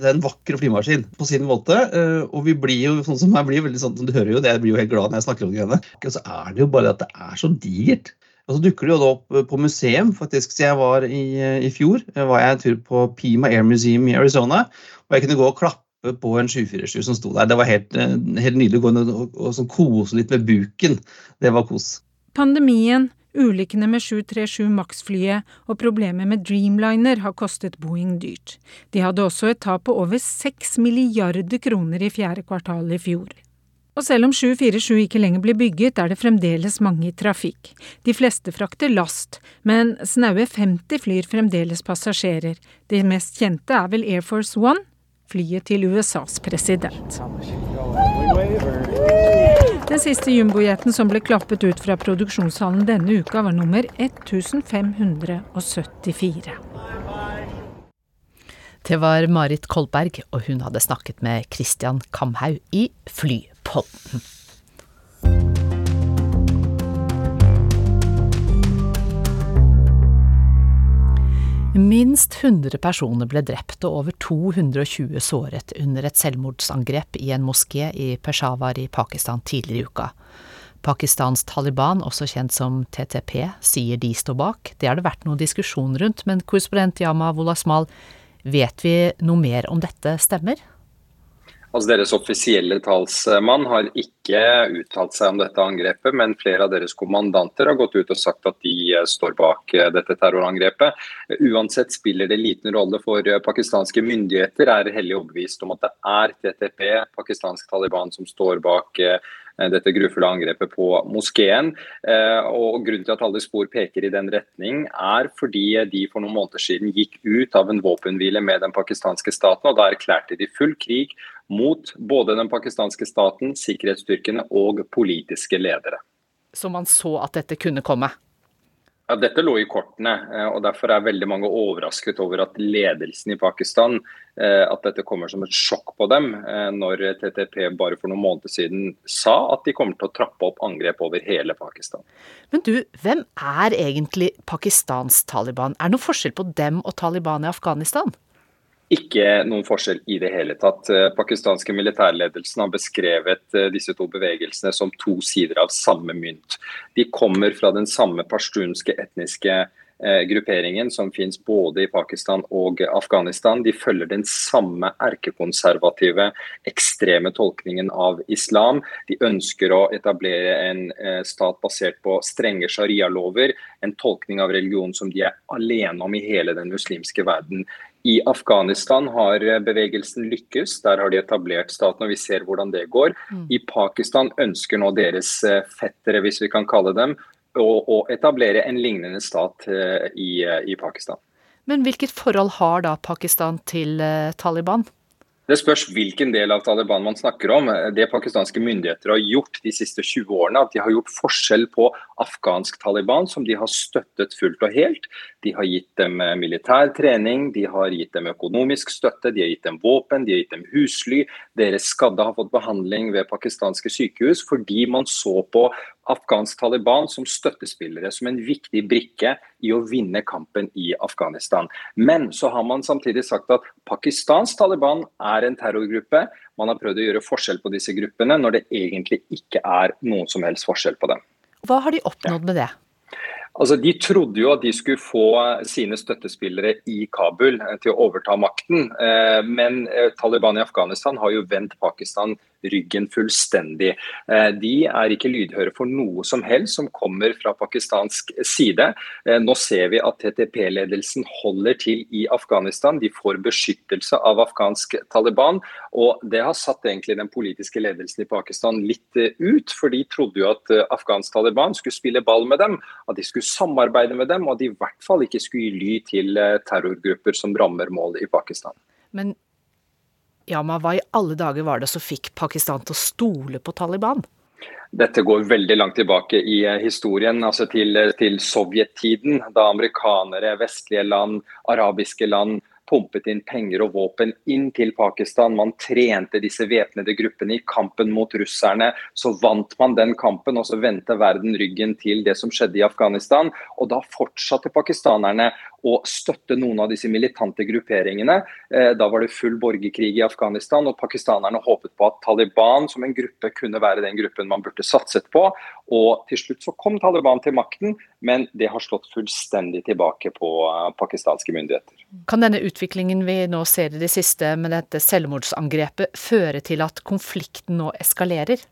Det er en vakker flymaskin på sin måte. Eh, og vi blir jo sånn som jeg blir veldig sånn, du hører jo det, jeg blir jo helt glad når jeg snakker om det. Og så er det jo bare at det er så digert. Og så dukker det jo da opp på museum. faktisk, Så jeg var i, i fjor var jeg en tur på Pima Air Museum i Arizona. Og jeg kunne gå og klappe på en 747 som sto der. Det var helt, eh, helt nydelig å gå og, og, og kose litt med buken. Det var kos. Pandemien, Ulykkene med 737 Max-flyet og problemet med Dreamliner har kostet Boeing dyrt. De hadde også et tap på over 6 milliarder kroner i fjerde kvartal i fjor. Og selv om 747 ikke lenger blir bygget, er det fremdeles mange i trafikk. De fleste frakter last, men snaue 50 flyr fremdeles passasjerer. Det mest kjente er vel Air Force One, flyet til USAs president. Den siste jumbojeten som ble klappet ut fra produksjonshallen denne uka, var nummer 1574. Det var Marit Kolberg, og hun hadde snakket med Christian Kamhaug i Flypodden. Minst 100 personer ble drept og over 220 såret under et selvmordsangrep i en moské i Peshawar i Pakistan tidligere i uka. Pakistans Taliban, også kjent som TTP, sier de står bak. Det har det vært noen diskusjon rundt, men korrespondent Yama Wolasmal, vet vi noe mer om dette stemmer? Altså Deres offisielle talsmann har ikke uttalt seg om dette angrepet, men flere av deres kommandanter har gått ut og sagt at de eh, står bak eh, dette terrorangrepet. Uansett spiller det liten rolle for eh, pakistanske myndigheter, er hellig overbevist om at det er TTP, pakistansk Taliban, som står bak dette grufulle angrepet på moskeen. Og Grunnen til at alle spor peker i den retning, er fordi de for noen måneder siden gikk ut av en våpenhvile med den pakistanske staten, og da erklærte de full krig mot både den pakistanske staten, sikkerhetsstyrkene og politiske ledere. Så man så at dette kunne komme? Ja, Dette lå i kortene, eh, og derfor er veldig mange overrasket over at ledelsen i Pakistan eh, at dette kommer som et sjokk på dem, eh, når TTP bare for noen måneder siden sa at de kommer til å trappe opp angrep over hele Pakistan. Men du, hvem er egentlig Pakistans Taliban? Er det noe forskjell på dem og Taliban i Afghanistan? Ikke noen forskjell i det hele tatt. Eh, pakistanske militærledelsen har beskrevet eh, disse to bevegelsene som to sider av samme mynt. De kommer fra den samme pashtunske etniske eh, grupperingen som finnes både i Pakistan og Afghanistan. De følger den samme erkekonservative, ekstreme tolkningen av islam. De ønsker å etablere en stat basert på strenge sharia-lover, en tolkning av religion som de er alene om i hele den muslimske verden. I Afghanistan har bevegelsen lykkes, der har de etablert staten, og vi ser hvordan det går. Mm. I Pakistan ønsker nå deres eh, fettere, hvis vi kan kalle dem, å, å etablere en lignende stat eh, i, eh, i, Pakistan. Men hvilket forhold har da Pakistan til Taliban? Det spørs hvilken del av Taliban man snakker om. Det pakistanske myndigheter har gjort de siste 20 årene, at de har gjort forskjell på afghansk Taliban, som de har støttet fullt og helt. De har gitt dem eh, militær trening, de har gitt dem økonomisk støtte, de har gitt dem våpen, de har gitt dem husly. Deres skadde har fått behandling ved pakistanske sykehus fordi man så på afghansk Taliban som støttespillere, som en viktig brikke i å vinne kampen i Afghanistan. Men så har man samtidig sagt at pakistansk Taliban er en terrorgruppe. Man har prøvd å gjøre forskjell på disse gruppene, når det egentlig ikke er noen som helst forskjell på dem. Hva har de oppnådd med det? Altså, De trodde jo at de skulle få sine støttespillere i Kabul eh, til å overta makten. Eh, men eh, Taliban i Afghanistan har jo vendt Pakistan ryggen fullstendig. Eh, de er ikke lydhøre for noe som helst som kommer fra pakistansk side. Eh, nå ser vi at TTP-ledelsen holder til i Afghanistan. De får beskyttelse av afghansk Taliban. og Det har satt egentlig den politiske ledelsen i Pakistan litt eh, ut. For de trodde jo at afghansk Taliban skulle spille ball med dem, at de skulle samarbeide med dem, og at de i hvert fall ikke skulle gi ly til terrorgrupper som rammer mål i Pakistan. Men ja, men hva i alle dager var det som fikk Pakistan til å stole på Taliban? Dette går veldig langt tilbake i eh, historien, altså til, til sovjettiden. Da amerikanere, vestlige land, arabiske land pumpet inn penger og våpen inn til Pakistan. Man trente disse væpnede gruppene i kampen mot russerne. Så vant man den kampen, og så vendte verden ryggen til det som skjedde i Afghanistan. Og da fortsatte pakistanerne å støtte noen av disse militante grupperingene. Eh, da var det full borgerkrig i Afghanistan, og pakistanerne håpet på at Taliban som en gruppe kunne være den gruppen man burde satset på. Og til slutt så kom Taliban til makten, men det har slått fullstendig tilbake på eh, pakistanske myndigheter. Kan denne utviklingen vi nå ser i det siste med dette selvmordsangrepet føre til at konflikten nå eskalerer?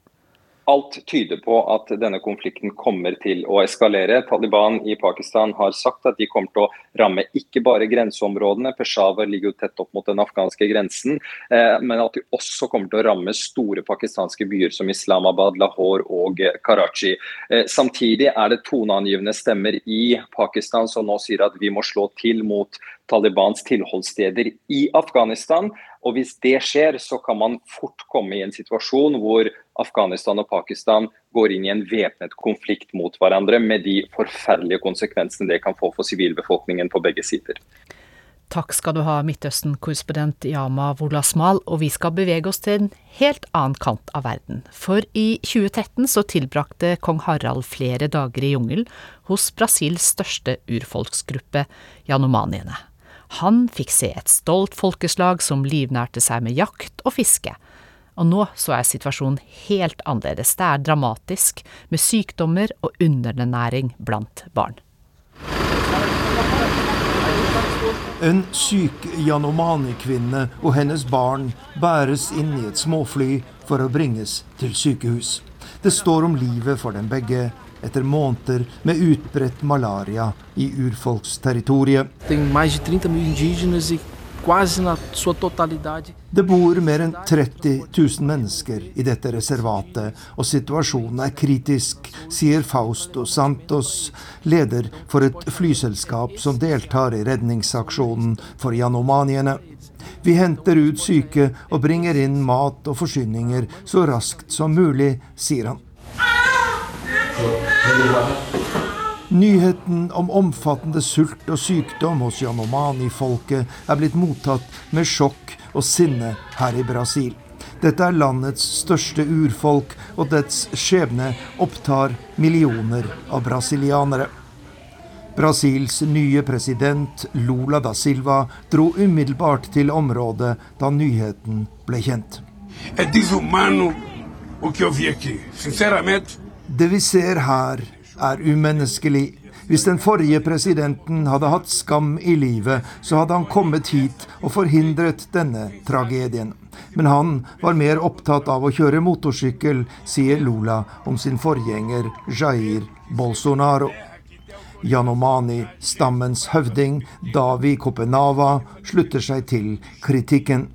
Alt tyder på at denne konflikten kommer til å eskalere. Taliban i Pakistan har sagt at de kommer til å ramme ikke bare grenseområdene, Peshawar ligger jo tett opp mot den afghanske grensen, eh, men at de også kommer til å ramme store pakistanske byer som Islamabad, Lahore og Karachi. Eh, samtidig er det toneangivende stemmer i Pakistan som nå sier at vi må slå til mot Talibans tilholdssteder i Afghanistan. Og Hvis det skjer, så kan man fort komme i en situasjon hvor Afghanistan og Pakistan går inn i en væpnet konflikt mot hverandre, med de forferdelige konsekvensene det kan få for sivilbefolkningen på begge sider. Takk skal du ha, Midtøsten-korrespondent Yama Wolasmal, og vi skal bevege oss til en helt annen kant av verden. For i 2013 så tilbrakte kong Harald flere dager i jungelen hos Brasils største urfolksgruppe, janomaniene. Han fikk se et stolt folkeslag som livnærte seg med jakt og fiske. Og nå så er situasjonen helt annerledes. Det er dramatisk, med sykdommer og underernæring blant barn. En syk Janomani-kvinne og hennes barn bæres inn i et småfly for å bringes til sykehus. Det står om livet for dem begge etter måneder med utbredt malaria i urfolksterritoriet. Det bor mer enn 30 000 mennesker i dette reservatet, og situasjonen er kritisk, sier Fausto Santos, leder for et flyselskap som deltar i redningsaksjonen for janomaniene. Vi henter ut syke og bringer inn mat og forsyninger så raskt som mulig, sier han. Nyheten om omfattende sult og sykdom hos Yanomani-folket er blitt mottatt med sjokk og sinne her i Brasil. Dette er landets største urfolk, og dets skjebne opptar millioner av brasilianere. Brasils nye president Lula da Silva dro umiddelbart til området da nyheten ble kjent. Det vi ser her, er umenneskelig. Hvis den forrige presidenten hadde hatt skam i livet, så hadde han kommet hit og forhindret denne tragedien. Men han var mer opptatt av å kjøre motorsykkel, sier Lula om sin forgjenger Jair Bolsonaro. Yanomani, stammens høvding, Davi Kopenava, slutter seg til kritikken.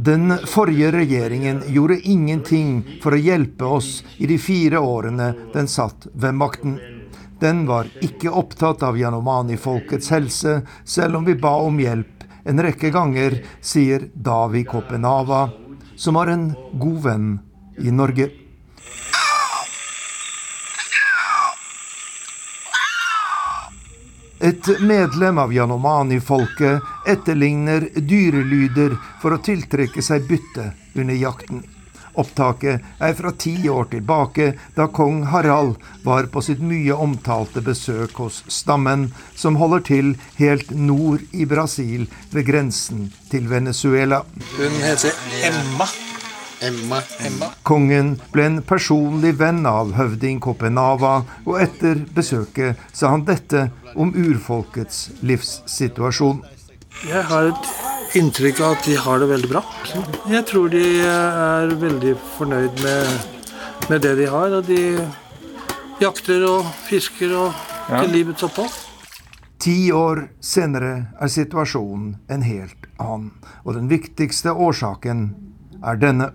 Den forrige regjeringen gjorde ingenting for å hjelpe oss i de fire årene den satt ved makten. Den var ikke opptatt av Yanomani-folkets helse, selv om vi ba om hjelp en rekke ganger, sier Davi Kopenava, som var en god venn i Norge. Et medlem av Yanomani-folket etterligner dyrelyder for å tiltrekke seg bytte under jakten. Opptaket er fra ti år tilbake, da kong Harald var på sitt mye omtalte besøk hos stammen, som holder til helt nord i Brasil, ved grensen til Venezuela. Hun heter Emma. Emma. Emma. Kongen ble en personlig venn av høvding Kopenava, og etter besøket sa han dette om urfolkets livssituasjon. Jeg har et inntrykk av at de har det veldig bra. Jeg tror de er veldig fornøyd med, med det de har. Og de jakter og fisker og Ja. til livets opphold. Ti år senere er situasjonen en helt annen, og den viktigste årsaken er denne.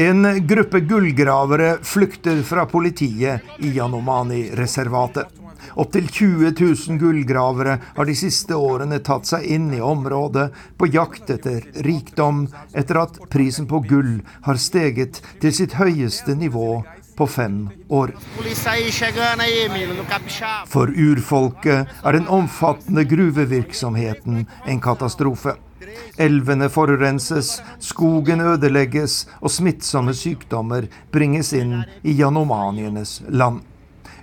En gruppe gullgravere flykter fra politiet i Yanomani-reservatet. Opptil 20 000 gullgravere har de siste årene tatt seg inn i området på jakt etter rikdom, etter at prisen på gull har steget til sitt høyeste nivå på fem år. For urfolket er den omfattende gruvevirksomheten en katastrofe. Elvene forurenses, skogen ødelegges, og smittsomme sykdommer bringes inn i janomanienes land.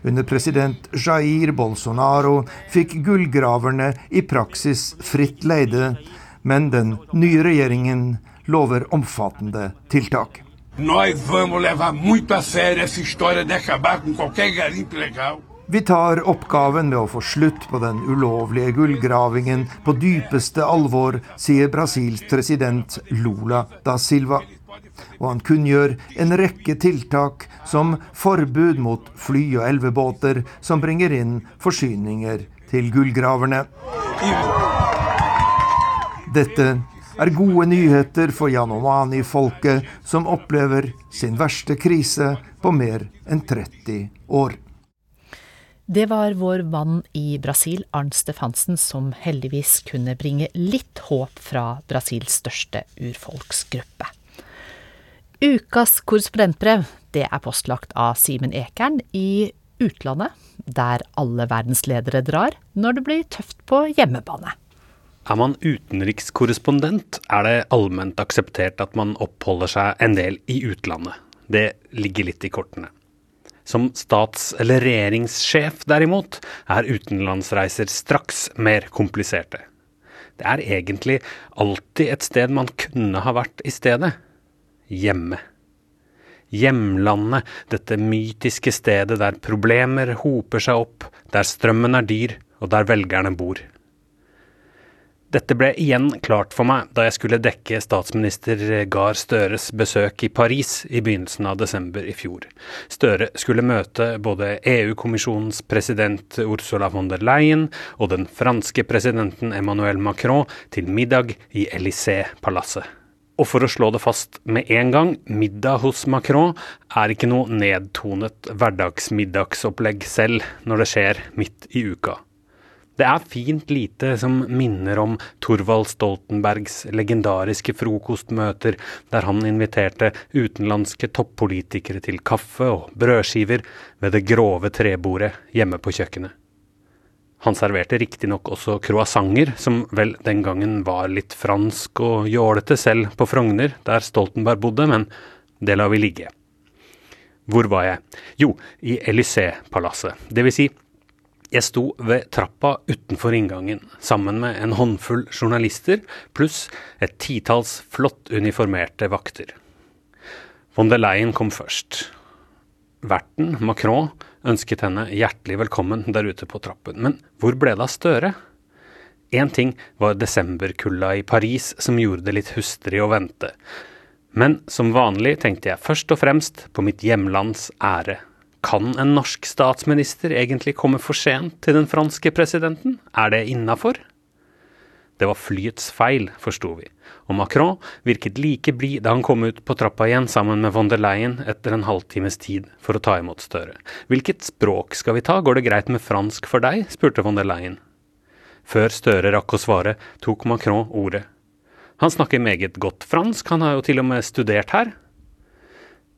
Under president Jair Bolsonaro fikk gullgraverne i praksis fritt leide, men den nye regjeringen lover omfattende tiltak. Nós vamos levar muito a sério essa história de acabar com qualquer garimpo ilegal. Vi tar oppgaven med å få slutt på den ulovlige gullgravingen på dypeste alvor, sier Brasils president Lula da Silva. Og han kunngjør en rekke tiltak, som forbud mot fly og elvebåter som bringer inn forsyninger til gullgraverne. Dette er gode nyheter for Yanomani-folket, som opplever sin verste krise på mer enn 30 år. Det var vår mann i Brasil, Arnt Stefansen, som heldigvis kunne bringe litt håp fra Brasils største urfolksgruppe. Ukas korrespondentbrev det er postlagt av Simen Ekern i utlandet, der alle verdensledere drar når det blir tøft på hjemmebane. Er man utenrikskorrespondent, er det allment akseptert at man oppholder seg en del i utlandet. Det ligger litt i kortene. Som stats- eller regjeringssjef, derimot, er utenlandsreiser straks mer kompliserte. Det er egentlig alltid et sted man kunne ha vært i stedet. Hjemme. Hjemlandet, dette mytiske stedet der problemer hoper seg opp, der strømmen er dyr, og der velgerne bor. Dette ble igjen klart for meg da jeg skulle dekke statsminister Gahr Støres besøk i Paris i begynnelsen av desember i fjor. Støre skulle møte både EU-kommisjonens president Ursula von der Leyen og den franske presidenten Emmanuel Macron til middag i Élysée-palasset. Og for å slå det fast med en gang, middag hos Macron er ikke noe nedtonet hverdagsmiddagsopplegg selv når det skjer midt i uka. Det er fint lite som minner om Thorvald Stoltenbergs legendariske frokostmøter, der han inviterte utenlandske toppolitikere til kaffe og brødskiver ved det grove trebordet hjemme på kjøkkenet. Han serverte riktignok også croissanter, som vel den gangen var litt fransk og jålete selv på Frogner, der Stoltenberg bodde, men det lar vi ligge. Hvor var jeg? Jo, i Élysée-palasset. Det vil si, jeg sto ved trappa utenfor inngangen sammen med en håndfull journalister pluss et titalls flott uniformerte vakter. Von der Leyen kom først. Verten, Macron, ønsket henne hjertelig velkommen der ute på trappen. Men hvor ble det av Støre? Én ting var desemberkulda i Paris som gjorde det litt hustrig å vente. Men som vanlig tenkte jeg først og fremst på mitt hjemlands ære. Kan en norsk statsminister egentlig komme for sent til den franske presidenten? Er det innafor? Det var flyets feil, forsto vi, og Macron virket like blid da han kom ut på trappa igjen sammen med von der Leyen etter en halvtimes tid for å ta imot Støre. Hvilket språk skal vi ta, går det greit med fransk for deg? spurte von der Leyen. Før Støre rakk å svare, tok Macron ordet. Han snakker meget godt fransk, han har jo til og med studert her.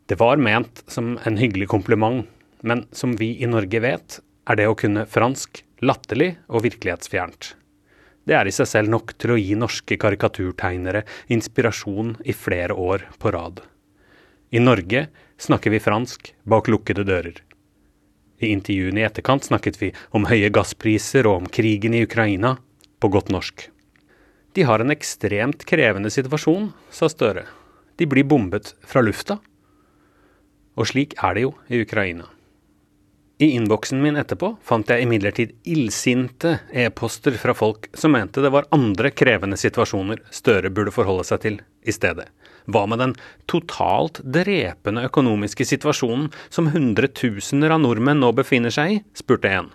Det var ment som en hyggelig kompliment, men som vi i Norge vet, er det å kunne fransk latterlig og virkelighetsfjernt. Det er i seg selv nok til å gi norske karikaturtegnere inspirasjon i flere år på rad. I Norge snakker vi fransk bak lukkede dører. I intervjuene i etterkant snakket vi om høye gasspriser og om krigen i Ukraina, på godt norsk. De har en ekstremt krevende situasjon, sa Støre. De blir bombet fra lufta. Og slik er det jo i Ukraina. I innboksen min etterpå fant jeg imidlertid illsinte e-poster fra folk som mente det var andre krevende situasjoner Støre burde forholde seg til i stedet. Hva med den totalt drepende økonomiske situasjonen som hundretusener av nordmenn nå befinner seg i, spurte en.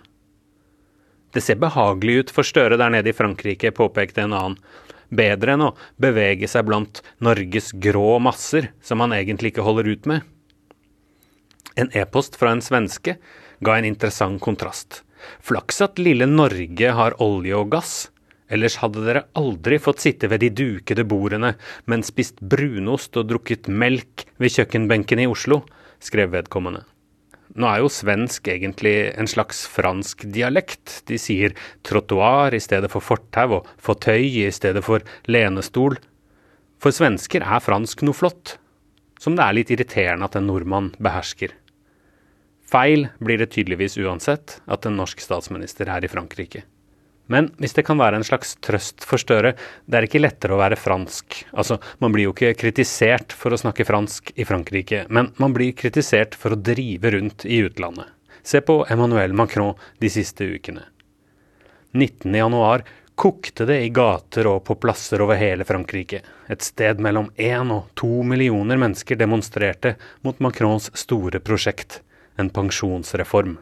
Det ser behagelig ut for Støre der nede i Frankrike, påpekte en annen. Bedre enn å bevege seg blant Norges grå masser, som han egentlig ikke holder ut med. En e-post fra en svenske ga en interessant kontrast. Flaks at lille Norge har olje og gass. Ellers hadde dere aldri fått sitte ved de dukede bordene, men spist brunost og drukket melk ved kjøkkenbenken i Oslo, skrev vedkommende. Nå er jo svensk egentlig en slags fransk dialekt. De sier trottoar i stedet for fortau og fauteuil i stedet for lenestol. For svensker er fransk noe flott, som det er litt irriterende at en nordmann behersker. Feil blir det tydeligvis uansett at en norsk statsminister er i Frankrike. Men hvis det kan være en slags trøst for Støre, det er ikke lettere å være fransk. Altså, man blir jo ikke kritisert for å snakke fransk i Frankrike, men man blir kritisert for å drive rundt i utlandet. Se på Emmanuel Macron de siste ukene. 19.1 kokte det i gater og på plasser over hele Frankrike. Et sted mellom én og to millioner mennesker demonstrerte mot Macrons store prosjekt en pensjonsreform.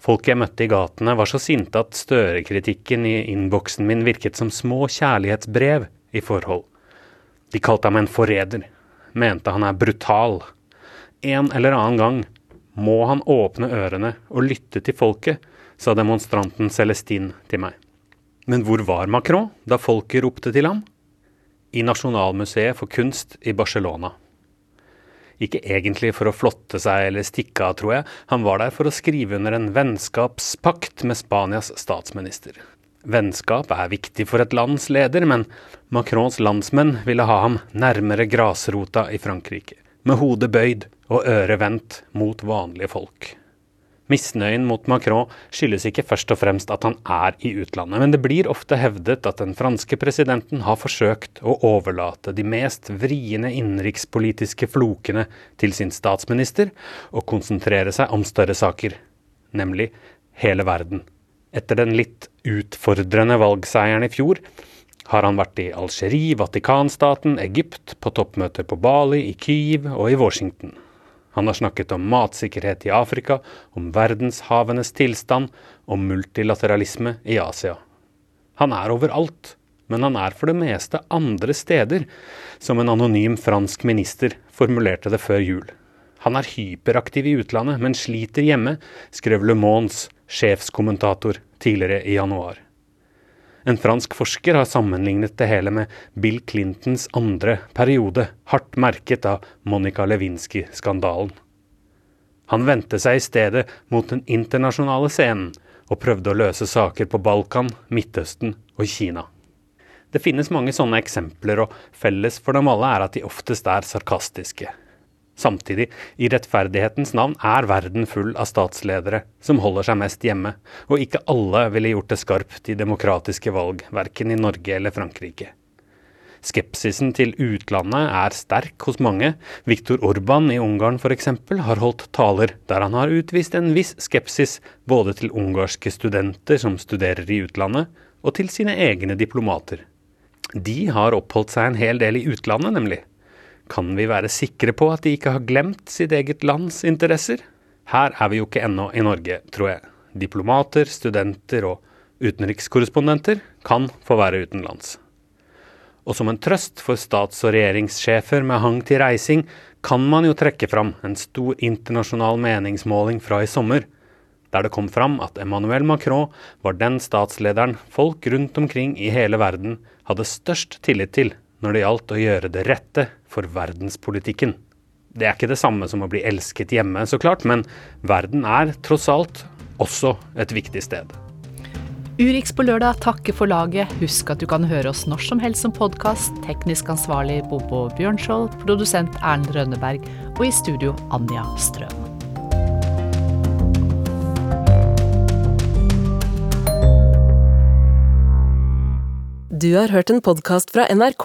Folk jeg møtte i gatene var så sinte at Støre-kritikken i innboksen min virket som små kjærlighetsbrev i forhold. De kalte ham en forræder, mente han er brutal. En eller annen gang må han åpne ørene og lytte til folket, sa demonstranten Celestin til meg. Men hvor var Macron da folket ropte til ham? I Nasjonalmuseet for kunst i Barcelona. Ikke egentlig for å flotte seg eller stikke av, tror jeg. Han var der for å skrive under en vennskapspakt med Spanias statsminister. Vennskap er viktig for et lands leder, men Macrons landsmenn ville ha ham nærmere grasrota i Frankrike, med hodet bøyd og øret vendt mot vanlige folk. Misnøyen mot Macron skyldes ikke først og fremst at han er i utlandet, men det blir ofte hevdet at den franske presidenten har forsøkt å overlate de mest vriene innenrikspolitiske flokene til sin statsminister og konsentrere seg om større saker, nemlig hele verden. Etter den litt utfordrende valgseieren i fjor har han vært i Algerie, Vatikanstaten, Egypt, på toppmøter på Bali, i Kyiv og i Washington. Han har snakket om matsikkerhet i Afrika, om verdenshavenes tilstand, om multilateralisme i Asia. Han er overalt, men han er for det meste andre steder, som en anonym fransk minister formulerte det før jul. Han er hyperaktiv i utlandet, men sliter hjemme, skrev Le Mons sjefskommentator tidligere i januar. En fransk forsker har sammenlignet det hele med Bill Clintons andre periode, hardt merket av Monica Lewinsky-skandalen. Han vendte seg i stedet mot den internasjonale scenen og prøvde å løse saker på Balkan, Midtøsten og Kina. Det finnes mange sånne eksempler, og felles for dem alle er at de oftest er sarkastiske. Samtidig, i rettferdighetens navn er verden full av statsledere som holder seg mest hjemme, og ikke alle ville gjort det skarpt i demokratiske valg, verken i Norge eller Frankrike. Skepsisen til utlandet er sterk hos mange. Viktor Orban i Ungarn f.eks. har holdt taler der han har utvist en viss skepsis både til ungarske studenter som studerer i utlandet, og til sine egne diplomater. De har oppholdt seg en hel del i utlandet, nemlig. Kan vi være sikre på at de ikke har glemt sitt eget lands interesser? Her er vi jo ikke ennå i Norge, tror jeg. Diplomater, studenter og utenrikskorrespondenter kan få være utenlands. Og som en trøst for stats- og regjeringssjefer med hang til reising, kan man jo trekke fram en stor internasjonal meningsmåling fra i sommer, der det kom fram at Emmanuel Macron var den statslederen folk rundt omkring i hele verden hadde størst tillit til når det gjaldt å gjøre det rette for verdenspolitikken. Det er ikke det samme som å bli elsket hjemme, så klart, men verden er tross alt også et viktig sted. Urix på lørdag takker for laget. Husk at du kan høre oss når som helst som podkast. Teknisk ansvarlig Bobo Bjørnskjold, produsent Erlend Rønneberg og i studio Anja Strøm. Du har hørt en podkast fra NRK.